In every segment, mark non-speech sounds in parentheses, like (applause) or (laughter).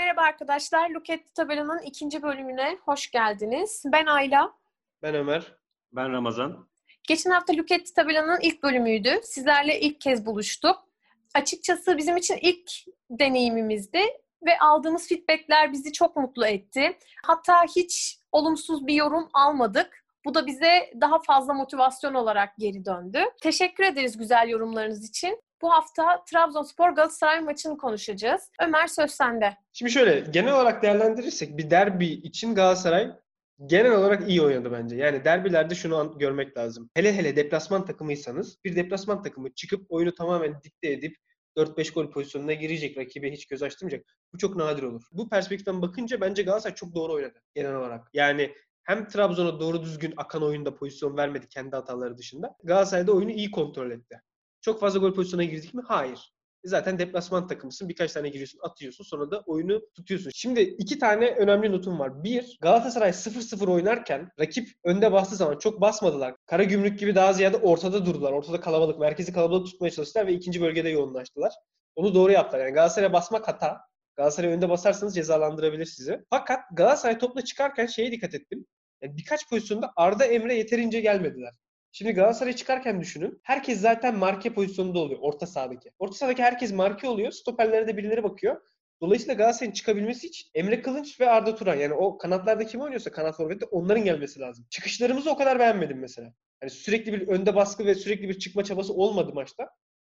Merhaba arkadaşlar. Look at the Tabela'nın ikinci bölümüne hoş geldiniz. Ben Ayla. Ben Ömer. Ben Ramazan. Geçen hafta Look at the Tabela'nın ilk bölümüydü. Sizlerle ilk kez buluştuk. Açıkçası bizim için ilk deneyimimizdi ve aldığımız feedbackler bizi çok mutlu etti. Hatta hiç olumsuz bir yorum almadık. Bu da bize daha fazla motivasyon olarak geri döndü. Teşekkür ederiz güzel yorumlarınız için. Bu hafta Trabzonspor Galatasaray maçını konuşacağız. Ömer söz sende. Şimdi şöyle genel olarak değerlendirirsek bir derbi için Galatasaray genel olarak iyi oynadı bence. Yani derbilerde şunu an- görmek lazım. Hele hele deplasman takımıysanız bir deplasman takımı çıkıp oyunu tamamen dikte edip 4-5 gol pozisyonuna girecek, rakibe hiç göz açtırmayacak. Bu çok nadir olur. Bu perspektiften bakınca bence Galatasaray çok doğru oynadı genel olarak. Yani hem Trabzon'a doğru düzgün akan oyunda pozisyon vermedi kendi hataları dışında. Galatasaray da oyunu iyi kontrol etti. Çok fazla gol pozisyonuna girdik mi? Hayır. Zaten deplasman takımısın. Birkaç tane giriyorsun, atıyorsun. Sonra da oyunu tutuyorsun. Şimdi iki tane önemli notum var. Bir, Galatasaray 0-0 oynarken rakip önde bastığı zaman çok basmadılar. Kara gümrük gibi daha ziyade ortada durdular. Ortada kalabalık, merkezi kalabalık tutmaya çalıştılar ve ikinci bölgede yoğunlaştılar. Onu doğru yaptılar. Yani Galatasaray'a basmak hata. Galatasaray önde basarsanız cezalandırabilir sizi. Fakat Galatasaray topla çıkarken şeye dikkat ettim. Yani birkaç pozisyonda Arda Emre yeterince gelmediler. Şimdi Galatasaray'a çıkarken düşünün. Herkes zaten marke pozisyonunda oluyor. Orta sahadaki. Orta sahadaki herkes marke oluyor. Stoperlere de birileri bakıyor. Dolayısıyla Galatasaray'ın çıkabilmesi için Emre Kılınç ve Arda Turan yani o kanatlarda kim oynuyorsa kanat forvette onların gelmesi lazım. Çıkışlarımızı o kadar beğenmedim mesela. Yani sürekli bir önde baskı ve sürekli bir çıkma çabası olmadı maçta.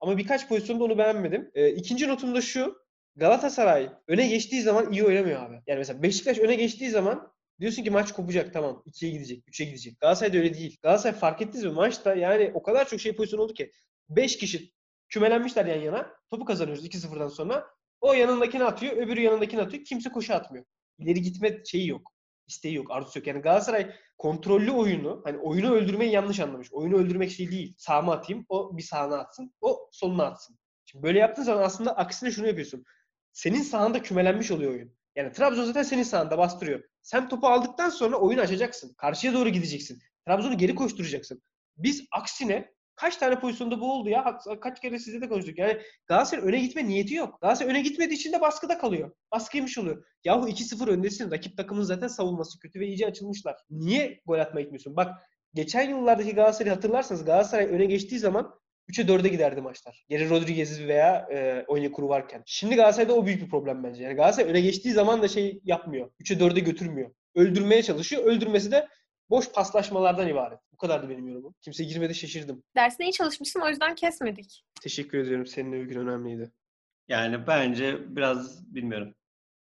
Ama birkaç pozisyonda onu beğenmedim. Ee, ikinci notum da şu. Galatasaray öne geçtiği zaman iyi oynamıyor abi. Yani mesela Beşiktaş öne geçtiği zaman Diyorsun ki maç kopacak tamam. 2'ye gidecek, 3'e gidecek. Galatasaray'da öyle değil. Galatasaray fark ettiniz mi maçta yani o kadar çok şey pozisyon oldu ki 5 kişi kümelenmişler yan yana. Topu kazanıyoruz 2-0'dan sonra. O yanındakini atıyor, öbürü yanındakini atıyor. Kimse koşu atmıyor. İleri gitme şeyi yok. isteği yok, arzusu yok. Yani Galatasaray kontrollü oyunu, hani oyunu öldürmeyi yanlış anlamış. Oyunu öldürmek şey değil. Sağıma atayım, o bir sağına atsın, o soluna atsın. Şimdi böyle yaptığın zaman aslında aksine şunu yapıyorsun. Senin sahanda kümelenmiş oluyor oyun. Yani Trabzon zaten senin sahanda bastırıyor. Sen topu aldıktan sonra oyunu açacaksın. Karşıya doğru gideceksin. Trabzon'u geri koşturacaksın. Biz aksine kaç tane pozisyonda bu oldu ya? Kaç kere sizle de konuştuk. Yani Galatasaray öne gitme niyeti yok. Galatasaray öne gitmediği için de baskıda kalıyor. Baskı yemiş oluyor. Yahu 2-0 öndesin. Rakip takımın zaten savunması kötü ve iyice açılmışlar. Niye gol atmaya gitmiyorsun? Bak geçen yıllardaki Galatasaray'ı hatırlarsanız Galatasaray öne geçtiği zaman 3'e 4'e giderdi maçlar. Geri Rodriguez veya e, Onyekuru varken. Şimdi Galatasaray'da o büyük bir problem bence. Yani Galatasaray öne geçtiği zaman da şey yapmıyor. 3'e 4'e götürmüyor. Öldürmeye çalışıyor. Öldürmesi de boş paslaşmalardan ibaret. Bu kadardı benim yorumum. Kimse girmedi şaşırdım. Dersine iyi çalışmışsın o yüzden kesmedik. Teşekkür ediyorum. Senin övgün önemliydi. Yani bence biraz bilmiyorum.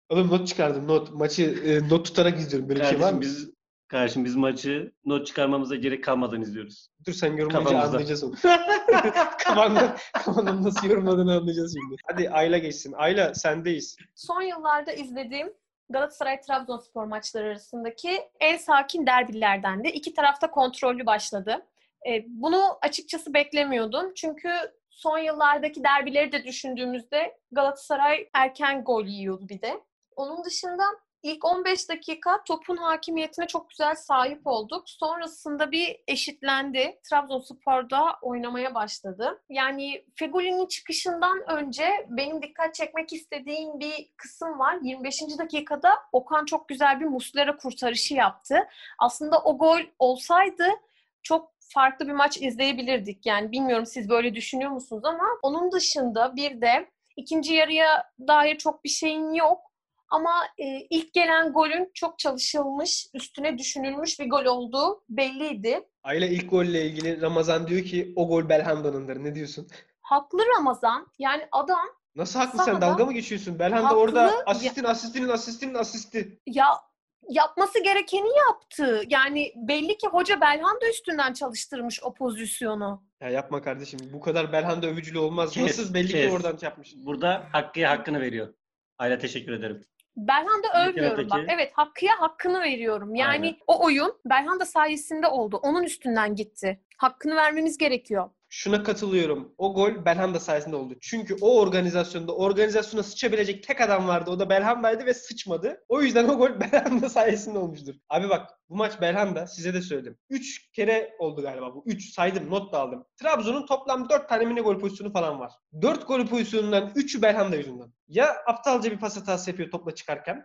Oğlum not çıkardım. Not. Maçı e, not tutarak izliyorum. Böyle bir şey var Kardeşim mı? biz kardeşim biz maçı not çıkarmamıza gerek kalmadan izliyoruz. Dur sen yorumlayınca Kafamızda. anlayacağız onu. (laughs) Kafanda, kafanın nasıl yorumladığını anlayacağız şimdi. Hadi Ayla geçsin. Ayla sendeyiz. Son yıllarda izlediğim Galatasaray-Trabzonspor maçları arasındaki en sakin derbilerden de iki tarafta kontrollü başladı. E, bunu açıkçası beklemiyordum. Çünkü son yıllardaki derbileri de düşündüğümüzde Galatasaray erken gol yiyordu bir de. Onun dışında ilk 15 dakika topun hakimiyetine çok güzel sahip olduk. Sonrasında bir eşitlendi. Trabzonspor'da oynamaya başladı. Yani Fegoli'nin çıkışından önce benim dikkat çekmek istediğim bir kısım var. 25. dakikada Okan çok güzel bir Muslera kurtarışı yaptı. Aslında o gol olsaydı çok farklı bir maç izleyebilirdik. Yani bilmiyorum siz böyle düşünüyor musunuz ama onun dışında bir de ikinci yarıya dair çok bir şeyin yok. Ama e, ilk gelen golün çok çalışılmış, üstüne düşünülmüş bir gol olduğu belliydi. Ayla ilk golle ilgili Ramazan diyor ki o gol Belhanda'nındır. Ne diyorsun? Haklı Ramazan. Yani adam Nasıl haklı sen? Sahada- Dalga mı geçiyorsun? Belhanda Haklı. orada asistin, asistinin, asistinin, asisti. ya yapması gerekeni yaptı. Yani belli ki hoca Belhanda üstünden çalıştırmış o pozisyonu. Ya yapma kardeşim. Bu kadar Belhanda övücülü olmaz. Kes, Nasıl belli ki kes. oradan şey yapmış. Burada Hakkı'ya hakkını veriyor. Ayla teşekkür ederim. Kere övmüyorum bak. Evet Hakkı'ya hakkını veriyorum. Yani Aynen. o oyun Belhanda sayesinde oldu. Onun üstünden gitti. Hakkını vermemiz gerekiyor. Şuna katılıyorum. O gol Belhanda sayesinde oldu. Çünkü o organizasyonda organizasyona sıçabilecek tek adam vardı. O da Belhanda'ydı ve sıçmadı. O yüzden o gol (laughs) Belhanda sayesinde olmuştur. Abi bak bu maç Belhanda size de söyledim. 3 kere oldu galiba bu. 3 saydım not da aldım. Trabzon'un toplam 4 tane mini gol pozisyonu falan var. 4 gol pozisyonundan 3'ü Belhanda yüzünden. Ya aptalca bir pas hatası yapıyor topla çıkarken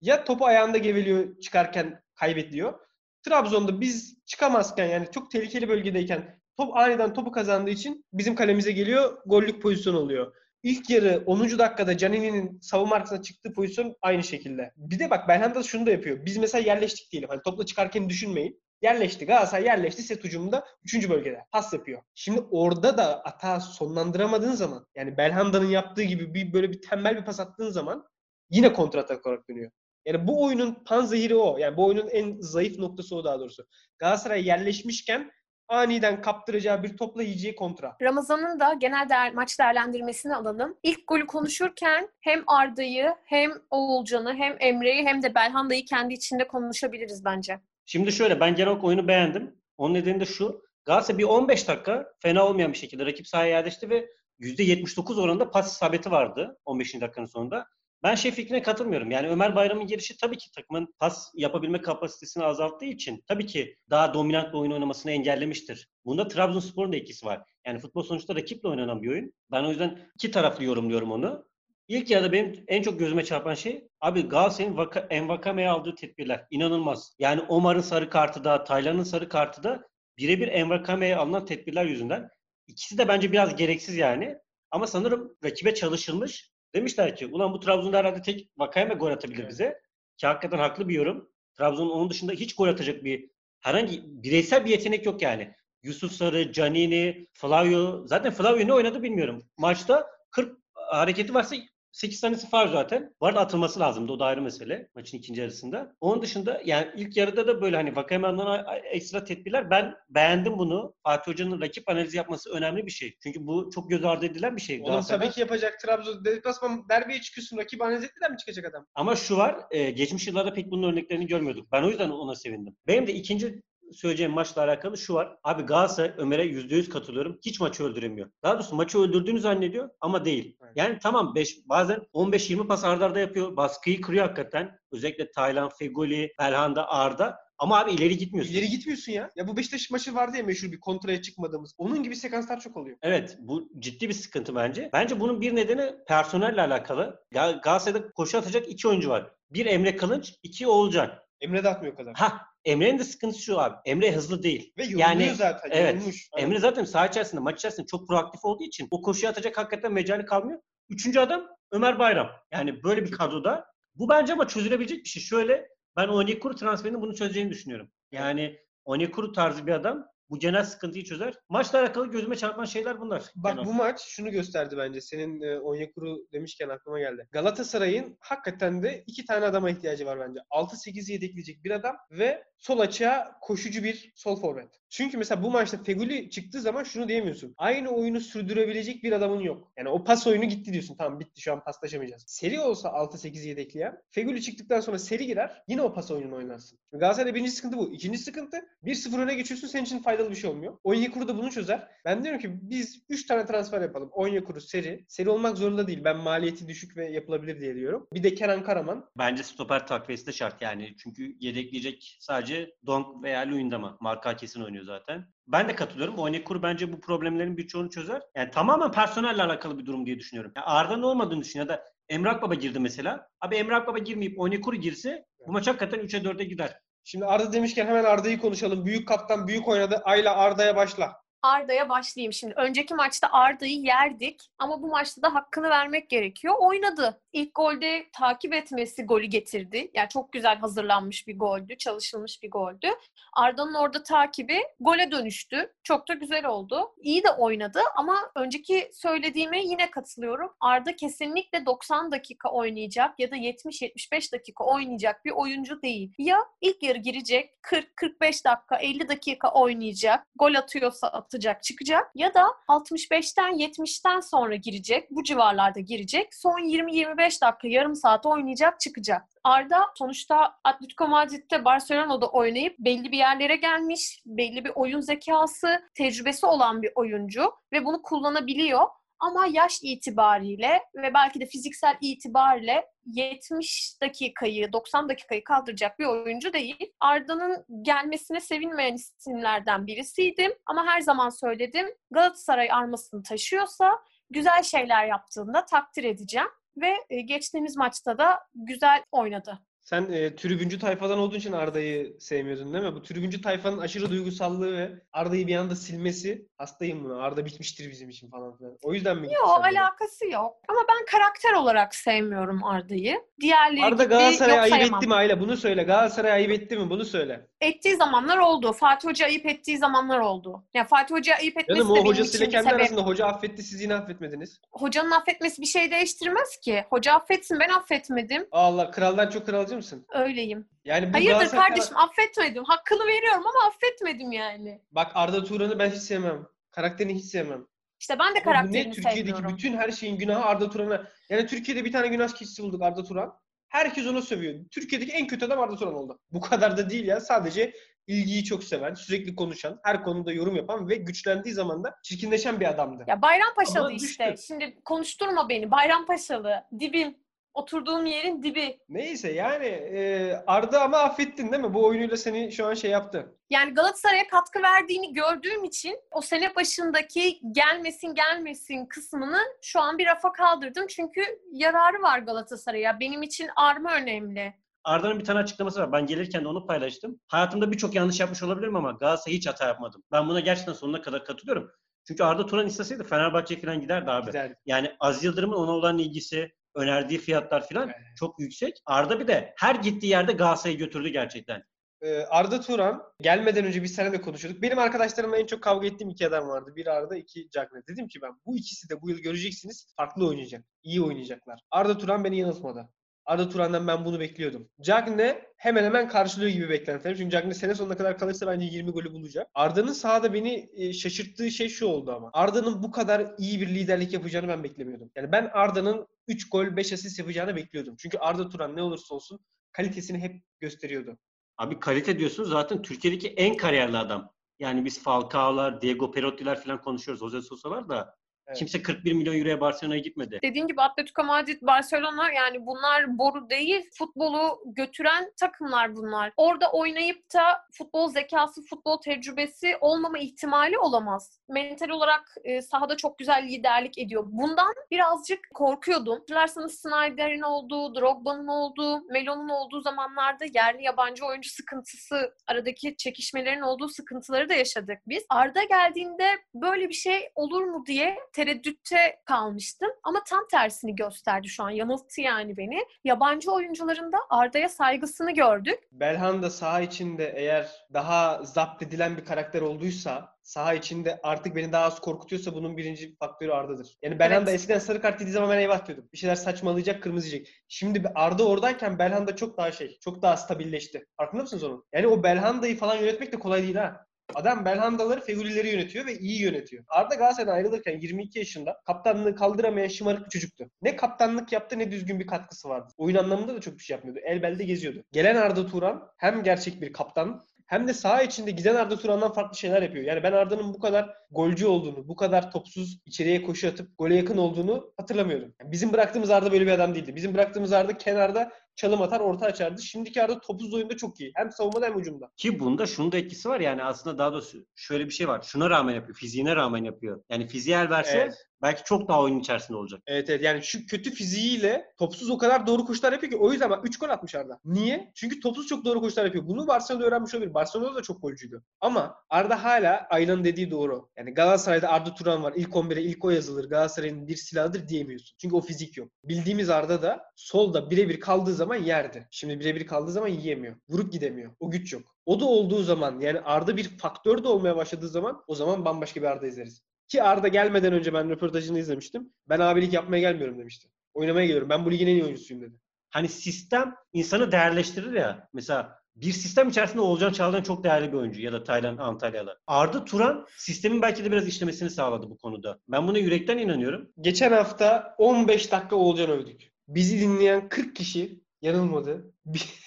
ya topu ayağında geveliyor çıkarken kaybediyor. Trabzon'da biz çıkamazken yani çok tehlikeli bölgedeyken top aniden topu kazandığı için bizim kalemize geliyor. Gollük pozisyon oluyor. İlk yarı 10. dakikada Canini'nin savunma arkasına çıktığı pozisyon aynı şekilde. Bir de bak Belhanda şunu da yapıyor. Biz mesela yerleştik diyelim. Hani topla çıkarken düşünmeyin. Yerleşti. Galatasaray yerleşti. Set ucumunda 3. bölgede. Pas yapıyor. Şimdi orada da hata sonlandıramadığın zaman yani Belhanda'nın yaptığı gibi bir böyle bir tembel bir pas attığın zaman yine kontratak olarak dönüyor. Yani bu oyunun panzehiri o. Yani bu oyunun en zayıf noktası o daha doğrusu. Galatasaray yerleşmişken aniden kaptıracağı bir topla yiyeceği kontra. Ramazan'ın da genel değer, maç değerlendirmesini alalım. İlk golü konuşurken hem Arda'yı hem Oğulcan'ı hem Emre'yi hem de Belhanda'yı kendi içinde konuşabiliriz bence. Şimdi şöyle ben genel olarak oyunu beğendim. Onun nedeni de şu. Galatasaray bir 15 dakika fena olmayan bir şekilde rakip sahaya yerleşti ve %79 oranında pas isabeti vardı 15. dakikanın sonunda. Ben şey fikrine katılmıyorum. Yani Ömer Bayram'ın gelişi tabii ki takımın pas yapabilme kapasitesini azalttığı için tabii ki daha dominant bir oyun oynamasını engellemiştir. Bunda Trabzonspor'un da etkisi var. Yani futbol sonuçta rakiple oynanan bir oyun. Ben o yüzden iki taraflı yorumluyorum onu. İlk yarıda benim en çok gözüme çarpan şey abi Galatasaray'ın Vaka, Envakame'ye aldığı tedbirler. inanılmaz. Yani Omar'ın sarı kartı da, Taylan'ın sarı kartı da birebir Envakame'ye alınan tedbirler yüzünden. İkisi de bence biraz gereksiz yani. Ama sanırım rakibe çalışılmış Demişler ki ulan bu Trabzon'da herhalde tek Vakayeme gol atabilir evet. bize. Ki hakikaten haklı bir yorum. Trabzon'un onun dışında hiç gol atacak bir herhangi bireysel bir yetenek yok yani. Yusuf Sarı, Canini, Flavio. Zaten Flavio ne oynadı bilmiyorum. Maçta 40 hareketi varsa 8 tanesi var zaten. Bu arada atılması lazımdı. O da ayrı mesele maçın ikinci yarısında. Onun dışında yani ilk yarıda da böyle hani Vakayemen'den ekstra tedbirler. Ben beğendim bunu. Fatih Hoca'nın rakip analizi yapması önemli bir şey. Çünkü bu çok göz ardı edilen bir şey. Oğlum tabii ki yapacak. Trabzon deplasman derbiye çıkıyorsun. Rakip analiz etmeden mi çıkacak adam? Ama şu var. E, geçmiş yıllarda pek bunun örneklerini görmüyorduk. Ben o yüzden ona sevindim. Benim de ikinci söyleyeceğim maçla alakalı şu var. Abi Galatasaray Ömer'e %100 katılıyorum. Hiç maçı öldüremiyor. Daha doğrusu maçı öldürdüğünü zannediyor ama değil. Evet. Yani tamam 5 bazen 15-20 pas ardarda arda yapıyor. Baskıyı kırıyor hakikaten. Özellikle Taylan, Fegoli, Belhanda, Arda. Ama abi ileri gitmiyorsun. İleri gitmiyorsun ya. Ya bu Beşiktaş maçı vardı ya meşhur bir kontraya çıkmadığımız. Onun gibi sekanslar çok oluyor. Evet bu ciddi bir sıkıntı bence. Bence bunun bir nedeni personelle alakalı. Galatasaray'da koşu atacak iki oyuncu var. Bir Emre Kılınç, iki Oğulcan. Emre de atmıyor kadar. Ha Emre'nin de sıkıntısı şu abi. Emre hızlı değil. Ve yoruluyor yani, zaten. Evet. Yorulmuş. Emre zaten saha içerisinde, maç içerisinde çok proaktif olduğu için o koşuya atacak hakikaten mecali kalmıyor. Üçüncü adam Ömer Bayram. Yani böyle bir kadroda. Bu bence ama çözülebilecek bir şey. Şöyle ben Onyekuru transferinin bunu çözeceğini düşünüyorum. Yani Onyekuru tarzı bir adam bu genel sıkıntıyı çözer. Maçla alakalı gözüme çarpan şeyler bunlar. Bak bu maç şunu gösterdi bence. Senin e, Onyekuru demişken aklıma geldi. Galatasaray'ın hakikaten de iki tane adama ihtiyacı var bence. 6-8 yedekleyecek bir adam ve sol açığa koşucu bir sol forvet. Çünkü mesela bu maçta Feguli çıktığı zaman şunu diyemiyorsun. Aynı oyunu sürdürebilecek bir adamın yok. Yani o pas oyunu gitti diyorsun. Tamam bitti şu an paslaşamayacağız. Seri olsa 6-8 yedekleyen Feguli çıktıktan sonra seri girer. Yine o pas oyununu oynarsın. Galatasaray'da birinci sıkıntı bu. İkinci sıkıntı 1-0 öne geçiyorsun senin için faydalı bir şey olmuyor. Onyekuru da bunu çözer. Ben diyorum ki biz 3 tane transfer yapalım. Onyekuru seri. Seri olmak zorunda değil. Ben maliyeti düşük ve yapılabilir diye diyorum. Bir de Kenan Karaman. Bence stoper takviyesi de şart yani. Çünkü yedekleyecek sadece Donk veya Luyendama. Marka kesin oynuyor zaten. Ben de katılıyorum. Onyekuru bence bu problemlerin birçoğunu çözer. Yani tamamen personelle alakalı bir durum diye düşünüyorum. Yani Arda'nın olmadığını düşün ya da Emrak Baba girdi mesela. Abi Emrak Baba girmeyip Onyekuru girse bu maç hakikaten 3'e 4'e gider. Şimdi Arda demişken hemen Arda'yı konuşalım. Büyük kaptan büyük oynadı. Ayla Arda'ya başla. Arda'ya başlayayım şimdi. Önceki maçta Arda'yı yerdik ama bu maçta da hakkını vermek gerekiyor. Oynadı. İlk golde takip etmesi golü getirdi. Yani çok güzel hazırlanmış bir goldü, çalışılmış bir goldü. Arda'nın orada takibi gole dönüştü. Çok da güzel oldu. İyi de oynadı ama önceki söylediğime yine katılıyorum. Arda kesinlikle 90 dakika oynayacak ya da 70-75 dakika oynayacak bir oyuncu değil. Ya ilk yarı girecek 40-45 dakika, 50 dakika oynayacak. Gol atıyorsa atacak atacak çıkacak ya da 65'ten 70'ten sonra girecek. Bu civarlarda girecek. Son 20-25 dakika yarım saat oynayacak çıkacak. Arda sonuçta Atletico Madrid'de Barcelona'da oynayıp belli bir yerlere gelmiş, belli bir oyun zekası, tecrübesi olan bir oyuncu ve bunu kullanabiliyor. Ama yaş itibariyle ve belki de fiziksel itibariyle 70 dakikayı, 90 dakikayı kaldıracak bir oyuncu değil. Arda'nın gelmesine sevinmeyen isimlerden birisiydim. Ama her zaman söyledim Galatasaray armasını taşıyorsa güzel şeyler yaptığında takdir edeceğim. Ve e, geçtiğimiz maçta da güzel oynadı. Sen e, tribüncü tayfadan olduğun için Arda'yı sevmiyordun değil mi? Bu tribüncü tayfanın aşırı duygusallığı ve Arda'yı bir anda silmesi hastayım buna. Arda bitmiştir bizim için falan filan. O yüzden mi? Yok alakası yok. Ama ben karakter olarak sevmiyorum Arda'yı. Diğerleri Arda Galatasaray'a ayıp sayamam. etti mi Ayla? Bunu söyle. Galatasaray ayıp etti mi? Bunu söyle. Ettiği zamanlar oldu. Fatih Hoca ayıp ettiği zamanlar oldu. Ya Fatih Hoca ayıp etmesi Canım de o hocasıyla için kendi sebep. arasında hoca affetti siz yine affetmediniz. Hocanın affetmesi bir şey değiştirmez ki. Hoca affetsin ben affetmedim. Allah kraldan çok kralcı mısın? Öyleyim. Yani bu Hayırdır Galatasaray- kardeşim affetmedim. Hakkını veriyorum ama affetmedim yani. Bak Arda Turan'ı ben hiç sevmem. Karakterini hiç sevmem. İşte ben de karakterini Türkiye'deki sevmiyorum. bütün her şeyin günahı Arda Turan'a. Yani Türkiye'de bir tane günah keçisi bulduk Arda Turan. Herkes onu sövüyor. Türkiye'deki en kötü adam Arda Turan oldu. Bu kadar da değil ya. Sadece ilgiyi çok seven, sürekli konuşan, her konuda yorum yapan ve güçlendiği zaman da çirkinleşen bir adamdı. Ya Bayrampaşalı Ama işte. düştü. Şimdi konuşturma beni. Bayrampaşalı. Dibim. Oturduğum yerin dibi. Neyse yani e, Arda ama affettin değil mi? Bu oyunuyla seni şu an şey yaptı. Yani Galatasaray'a katkı verdiğini gördüğüm için o sene başındaki gelmesin gelmesin kısmını şu an bir rafa kaldırdım. Çünkü yararı var Galatasaray'a. Benim için arma önemli. Arda'nın bir tane açıklaması var. Ben gelirken de onu paylaştım. Hayatımda birçok yanlış yapmış olabilirim ama Galatasaray hiç hata yapmadım. Ben buna gerçekten sonuna kadar katılıyorum. Çünkü Arda Turan isteseydi Fenerbahçe'ye falan giderdi abi. Giderdi. Yani Az Yıldırım'ın ona olan ilgisi, önerdiği fiyatlar falan Evet. çok yüksek. Arda bir de her gittiği yerde Galatasaray'ı götürdü gerçekten. Ee, Arda Turan gelmeden önce biz seninle konuşuyorduk. Benim arkadaşlarımla en çok kavga ettiğim iki adam vardı. Bir Arda, iki Cagne. Dedim ki ben bu ikisi de bu yıl göreceksiniz farklı oynayacak. iyi oynayacaklar. Arda Turan beni yanıltmadı. Arda Turan'dan ben bunu bekliyordum. Cagne hemen hemen karşılıyor gibi beklentilerim. Çünkü Cagne sene sonuna kadar kalırsa bence 20 golü bulacak. Arda'nın sahada beni e, şaşırttığı şey şu oldu ama. Arda'nın bu kadar iyi bir liderlik yapacağını ben beklemiyordum. Yani ben Arda'nın 3 gol 5 asist yapacağını bekliyordum. Çünkü Arda Turan ne olursa olsun kalitesini hep gösteriyordu. Abi kalite diyorsun zaten Türkiye'deki en kariyerli adam. Yani biz Falcao'lar, Diego Perotti'ler falan konuşuyoruz. Jose Sosa'lar da Evet. kimse 41 milyon euroya Barcelona'ya gitmedi. Dediğim gibi Atletico Madrid, Barcelona yani bunlar boru değil, futbolu götüren takımlar bunlar. Orada oynayıp da futbol zekası, futbol tecrübesi olmama ihtimali olamaz. Mental olarak e, sahada çok güzel liderlik ediyor. Bundan birazcık korkuyordum. Hatırlarsanız Snyder'in olduğu, Drogba'nın olduğu, Melo'nun olduğu zamanlarda yerli yabancı oyuncu sıkıntısı, aradaki çekişmelerin olduğu sıkıntıları da yaşadık biz. Arda geldiğinde böyle bir şey olur mu diye tereddütte kalmıştım. Ama tam tersini gösterdi şu an. Yanılttı yani beni. Yabancı oyuncuların da Arda'ya saygısını gördük. Belhanda saha içinde eğer daha zapt edilen bir karakter olduysa saha içinde artık beni daha az korkutuyorsa bunun birinci faktörü Arda'dır. Yani Belhanda Evet. eskiden sarı kart yediği zaman ben eyvah diyordum. Bir şeyler saçmalayacak, kırmızı yiyecek. Şimdi Arda oradayken Belhanda çok daha şey, çok daha stabilleşti. Farkında mısınız onun? Yani o Belhanda'yı falan yönetmek de kolay değil ha. Adam Belhandaları, Fegülileri yönetiyor ve iyi yönetiyor. Arda Galatasaray'dan ayrılırken 22 yaşında kaptanlığı kaldıramayan şımarık bir çocuktu. Ne kaptanlık yaptı ne düzgün bir katkısı vardı. Oyun anlamında da çok bir şey yapmıyordu. El belde geziyordu. Gelen Arda Turan hem gerçek bir kaptan hem de saha içinde giden Arda Turan'dan farklı şeyler yapıyor. Yani ben Arda'nın bu kadar golcü olduğunu, bu kadar topsuz içeriye koşu atıp gole yakın olduğunu hatırlamıyorum. Yani bizim bıraktığımız Arda böyle bir adam değildi. Bizim bıraktığımız Arda kenarda çalım atar, orta açardı. Şimdiki Arda topsuz oyunda çok iyi. Hem savunmada hem hücumda. Ki bunda şunun da etkisi var yani aslında daha doğrusu şöyle bir şey var. Şuna rağmen yapıyor. Fiziğine rağmen yapıyor. Yani fiziği el verse Evet. belki çok daha oyun içerisinde olacak. Evet evet yani şu kötü fiziğiyle topsuz o kadar doğru koşular yapıyor ki o yüzden bak 3 gol atmış Arda. Niye? Çünkü topsuz çok doğru koşular yapıyor. Bunu Barcelona'da öğrenmiş olabilir. Barcelona'da da çok golcüydü. Ama Arda hala Ayla'nın dediği doğru. Yani Galatasaray'da Arda Turan var. İlk 11'e ilk o yazılır. Galatasaray'ın bir silahıdır diyemiyorsun. Çünkü o fizik yok. Bildiğimiz Arda da solda birebir kaldığı zaman yerdi. Şimdi birebir kaldığı zaman yiyemiyor. Vurup gidemiyor. O güç yok. O da olduğu zaman yani Arda bir faktör de olmaya başladığı zaman o zaman bambaşka bir Arda izleriz. Ki Arda gelmeden önce ben röportajını izlemiştim. Ben abilik yapmaya gelmiyorum demişti. Oynamaya geliyorum. Ben bu ligin en iyi oyuncusuyum dedi. Hani sistem insanı değerleştirir ya. Mesela bir sistem içerisinde Oğulcan Çağlayan çok değerli bir oyuncu ya da Taylan Antalyalı. Arda Turan sistemin belki de biraz işlemesini sağladı bu konuda. Ben buna yürekten inanıyorum. Geçen hafta 15 dakika Oğulcan övdük. Bizi dinleyen 40 kişi yanılmadı. Bir-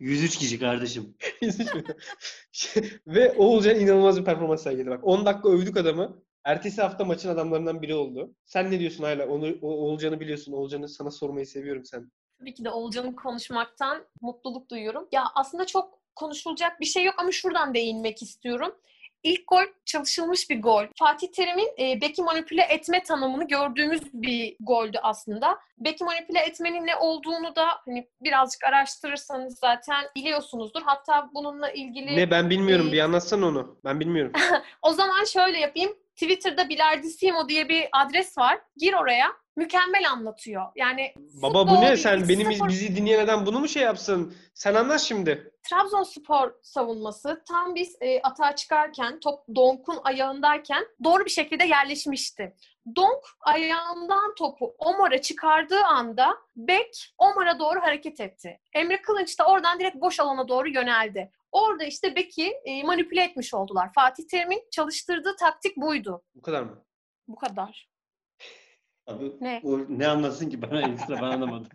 103 kişi kardeşim. (laughs) Ve Oğulcan inanılmaz bir performans sergiledi. Bak 10 dakika övdük adamı. Ertesi hafta maçın adamlarından biri oldu. Sen ne diyorsun hala? Onu, o, Oğulcan'ı biliyorsun. Oğulcan'ı sana sormayı seviyorum sen. Tabii ki de Olcan'ın konuşmaktan mutluluk duyuyorum. Ya aslında çok konuşulacak bir şey yok ama şuradan değinmek istiyorum. İlk gol çalışılmış bir gol. Fatih Terim'in e, beki manipüle etme tanımını gördüğümüz bir goldü aslında. Beki manipüle etmenin ne olduğunu da hani birazcık araştırırsanız zaten biliyorsunuzdur. Hatta bununla ilgili Ne ben bilmiyorum. Ee, Bir anlatsana onu. Ben bilmiyorum. (laughs) O zaman şöyle yapayım. Twitter'da Bilardissimo diye bir adres var. Gir oraya. Mükemmel anlatıyor. Yani Baba bu ne? Sen benim spor- bizi dinleyen adam bunu mu şey yapsın? Sen anlat şimdi. Trabzonspor savunması tam biz e, atağa çıkarken top Donk'un ayağındayken doğru bir şekilde yerleşmişti. Donk ayağından topu Omar'a çıkardığı anda Bek Omar'a doğru hareket etti. Emre Kılınç da oradan direkt boş alana doğru yöneldi. Orada işte Bek'i e, manipüle etmiş oldular. Fatih Terim'in çalıştırdığı taktik buydu. Bu kadar mı? Bu kadar. Abi Ne? o ne anlatsın ki (laughs) bana ekstra ben anlamadım.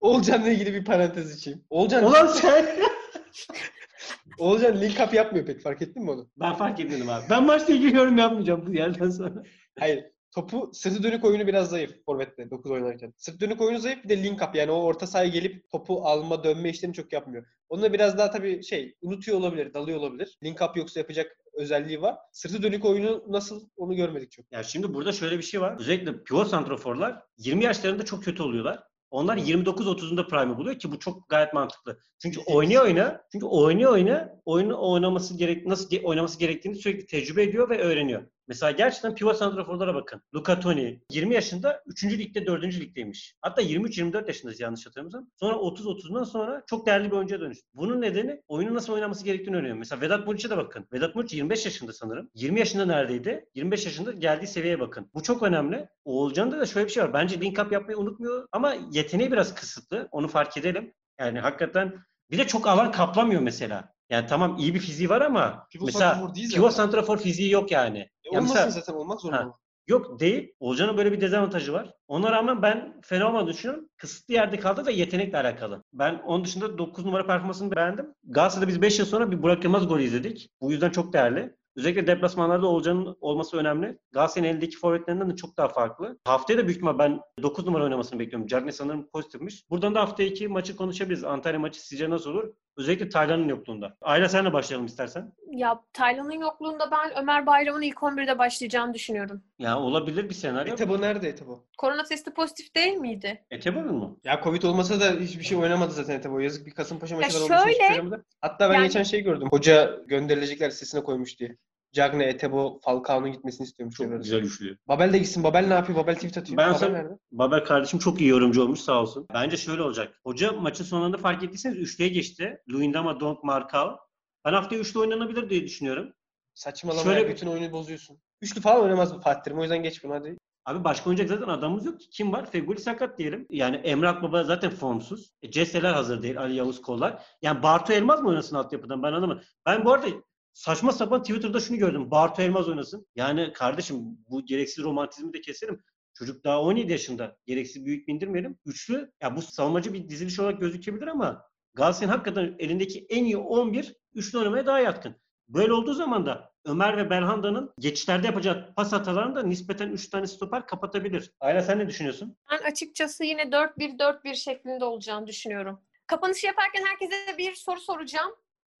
Oğulcan'la ilgili bir parantez içeyim. Oğulcan, Ulan sen! (laughs) Oğulcan link up yapmıyor pek. Fark ettin mi onu? ben fark etmedim abi. Ben maçla ilgili yorum yapmayacağım bu yerden sonra. Hayır. Topu sırtı dönük oyunu biraz zayıf Forvet'te 9 oynarken. Sırt dönük oyunu zayıf bir de link up yani o orta sahaya gelip topu alma dönme işlerini çok yapmıyor. Onunla biraz daha tabii şey unutuyor olabilir, dalıyor olabilir. Link up yoksa yapacak özelliği var. Sırtı dönük oyunu nasıl onu görmedik çok. Ya şimdi burada şöyle bir şey var. Özellikle pivot santraforlar 20 yaşlarında çok kötü oluyorlar. Onlar 29-30'unda prime'ı buluyor ki bu çok gayet mantıklı. Çünkü oynuyor oyna, çünkü oynuyor oyna, oyunu oynaması gerek nasıl oynaması gerektiğini sürekli tecrübe ediyor ve öğreniyor. Mesela gerçekten pivot santraforlara bakın. Luca Toni 20 yaşında 3. ligde 4. ligdeymiş. Hatta 23-24 yaşında yanlış hatırlamıyorsam. Sonra 30-30'dan sonra çok değerli bir oyuncuya dönüştü. Bunun nedeni oyunun nasıl oynaması gerektiğini öğreniyor. Mesela Vedat Muriç'e de bakın. Vedat Muriç 25 yaşında sanırım. 20 yaşında neredeydi? 25 yaşında geldiği seviyeye bakın. Bu çok önemli. Oğulcan'da da şöyle bir şey var. Bence link up yapmayı unutmuyor ama yeteneği biraz kısıtlı. Onu fark edelim. Yani hakikaten bir de çok alan kaplamıyor mesela. Yani tamam iyi bir fiziği var ama Pivot mesela değil pivot santrafor fiziği yok yani. E, Ya olmasın mesela- zaten olmak zorunda. Ha. Yok değil. Olcan'ın böyle bir dezavantajı var. Ona rağmen ben fena olmadığını düşünüyorum. Kısıtlı yerde kaldı ve yetenekle alakalı. Ben onun dışında 9 numara performansını beğendim. Galatasaray'da biz 5 yıl sonra bir Burak Yılmaz golü izledik. Bu yüzden çok değerli. Özellikle deplasmanlarda Olcan'ın olması önemli. Galatasaray'ın elindeki forvetlerinden de çok daha farklı. Haftaya da büyük ihtimal ben 9 numara oynamasını bekliyorum. Cagney sanırım pozitifmiş. Buradan da hafta 2 maçı konuşabiliriz. Antalya maçı sizce nasıl olur? Özellikle Taylan'ın yokluğunda. Ayla senle başlayalım istersen. Ya Taylan'ın yokluğunda ben Ömer Bayram'ın ilk 11'de başlayacağını düşünüyorum. Ya olabilir bir senaryo. Etebo nerede Etebo? Korona testi pozitif değil miydi? Etebon'un mu? Ya Covid olmasa da hiçbir şey oynamadı zaten Etebo. Yazık bir Kasımpaşa maçı var. şey şöyle, oynamadı. Hatta ben yani- geçen şey gördüm. Hoca gönderilecekler listesine koymuş diye. Cagne, Etebo, Falcao'nun gitmesini istiyormuş. Çok güzel üçlü. Babel de gitsin. Babel ne yapıyor? Babel tweet atıyor. Ben Babel sana- nerede? Babel kardeşim çok iyi yorumcu olmuş sağ olsun. Bence şöyle olacak. Hoca maçın sonunda fark ettiyseniz üçlüye geçti. Luyendama, Donk, Markal. Ben haftaya üçlü oynanabilir diye düşünüyorum. Saçmalama Şöyle ya. Bütün oyunu bozuyorsun. Üçlü falan oynamaz bu Fatih. O yüzden geç bunu hadi. Abi başka oynayacak zaten adamımız yok ki. Kim var? Feguli sakat diyelim. Yani Emrah Baba zaten formsuz. E, Cesteler hazır değil. Ali Yavuz Kollar. Yani Bartu Elmaz mı oynasın altyapıdan? Ben anlamadım. Ben bu arada saçma sapan Twitter'da şunu gördüm. Bartu Elmaz oynasın. Yani kardeşim bu gereksiz romantizmi de keselim. Çocuk daha 17 yaşında. Gereksiz büyük bindirmeyelim. Üçlü, ya bu savunmacı bir diziliş olarak gözükebilir ama Galatasaray'ın hakikaten elindeki en iyi 11 üçlü oynamaya daha yatkın. Böyle olduğu zaman da Ömer ve Belhanda'nın geçişlerde yapacağı pas hatalarını da nispeten 3 tane stoper kapatabilir. Ayla sen ne düşünüyorsun? Ben açıkçası yine 4-1-4-1 şeklinde olacağını düşünüyorum. Kapanışı yaparken herkese bir soru soracağım.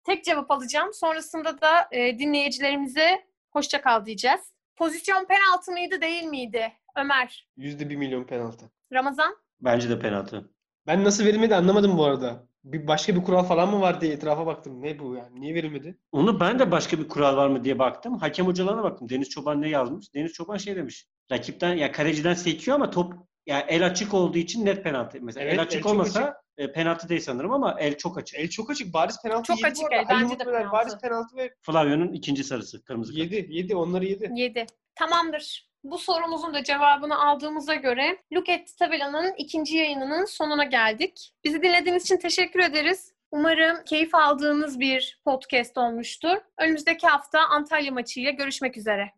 Tek cevap alacağım. Sonrasında da e, dinleyicilerimize hoşça kal diyeceğiz. Pozisyon penaltı mıydı değil miydi? Ömer, Yüzde bir milyon penaltı. Ramazan, Bence de penaltı. Ben nasıl verilmedi anlamadım bu arada. Bir başka bir kural falan mı var diye etrafa baktım. Ne bu yani? Niye verilmedi? Onu ben de başka bir kural var mı diye baktım. Hakem hocalarına baktım. Deniz Çoban ne yazmış? Deniz Çoban şey demiş. Rakipten ya kaleciden sekiyor ama top ya el açık olduğu için net penaltı. Mesela Evet, el el açık çok olmasa e, penaltı değil sanırım ama el çok açık. El çok açık. Bariz penaltı Çok yedi açık el, bence de penaltı. Bariz penaltı ve Flavio'nun ikinci sarısı. Kırmızı kart. yedi. Yedi. Onları yedi. 7. Tamamdır. Bu sorumuzun da cevabını aldığımıza göre Look at Tabela'nın ikinci yayınının sonuna geldik. Bizi dinlediğiniz için teşekkür ederiz. Umarım keyif aldığınız bir podcast olmuştur. Önümüzdeki hafta Antalya maçıyla görüşmek üzere.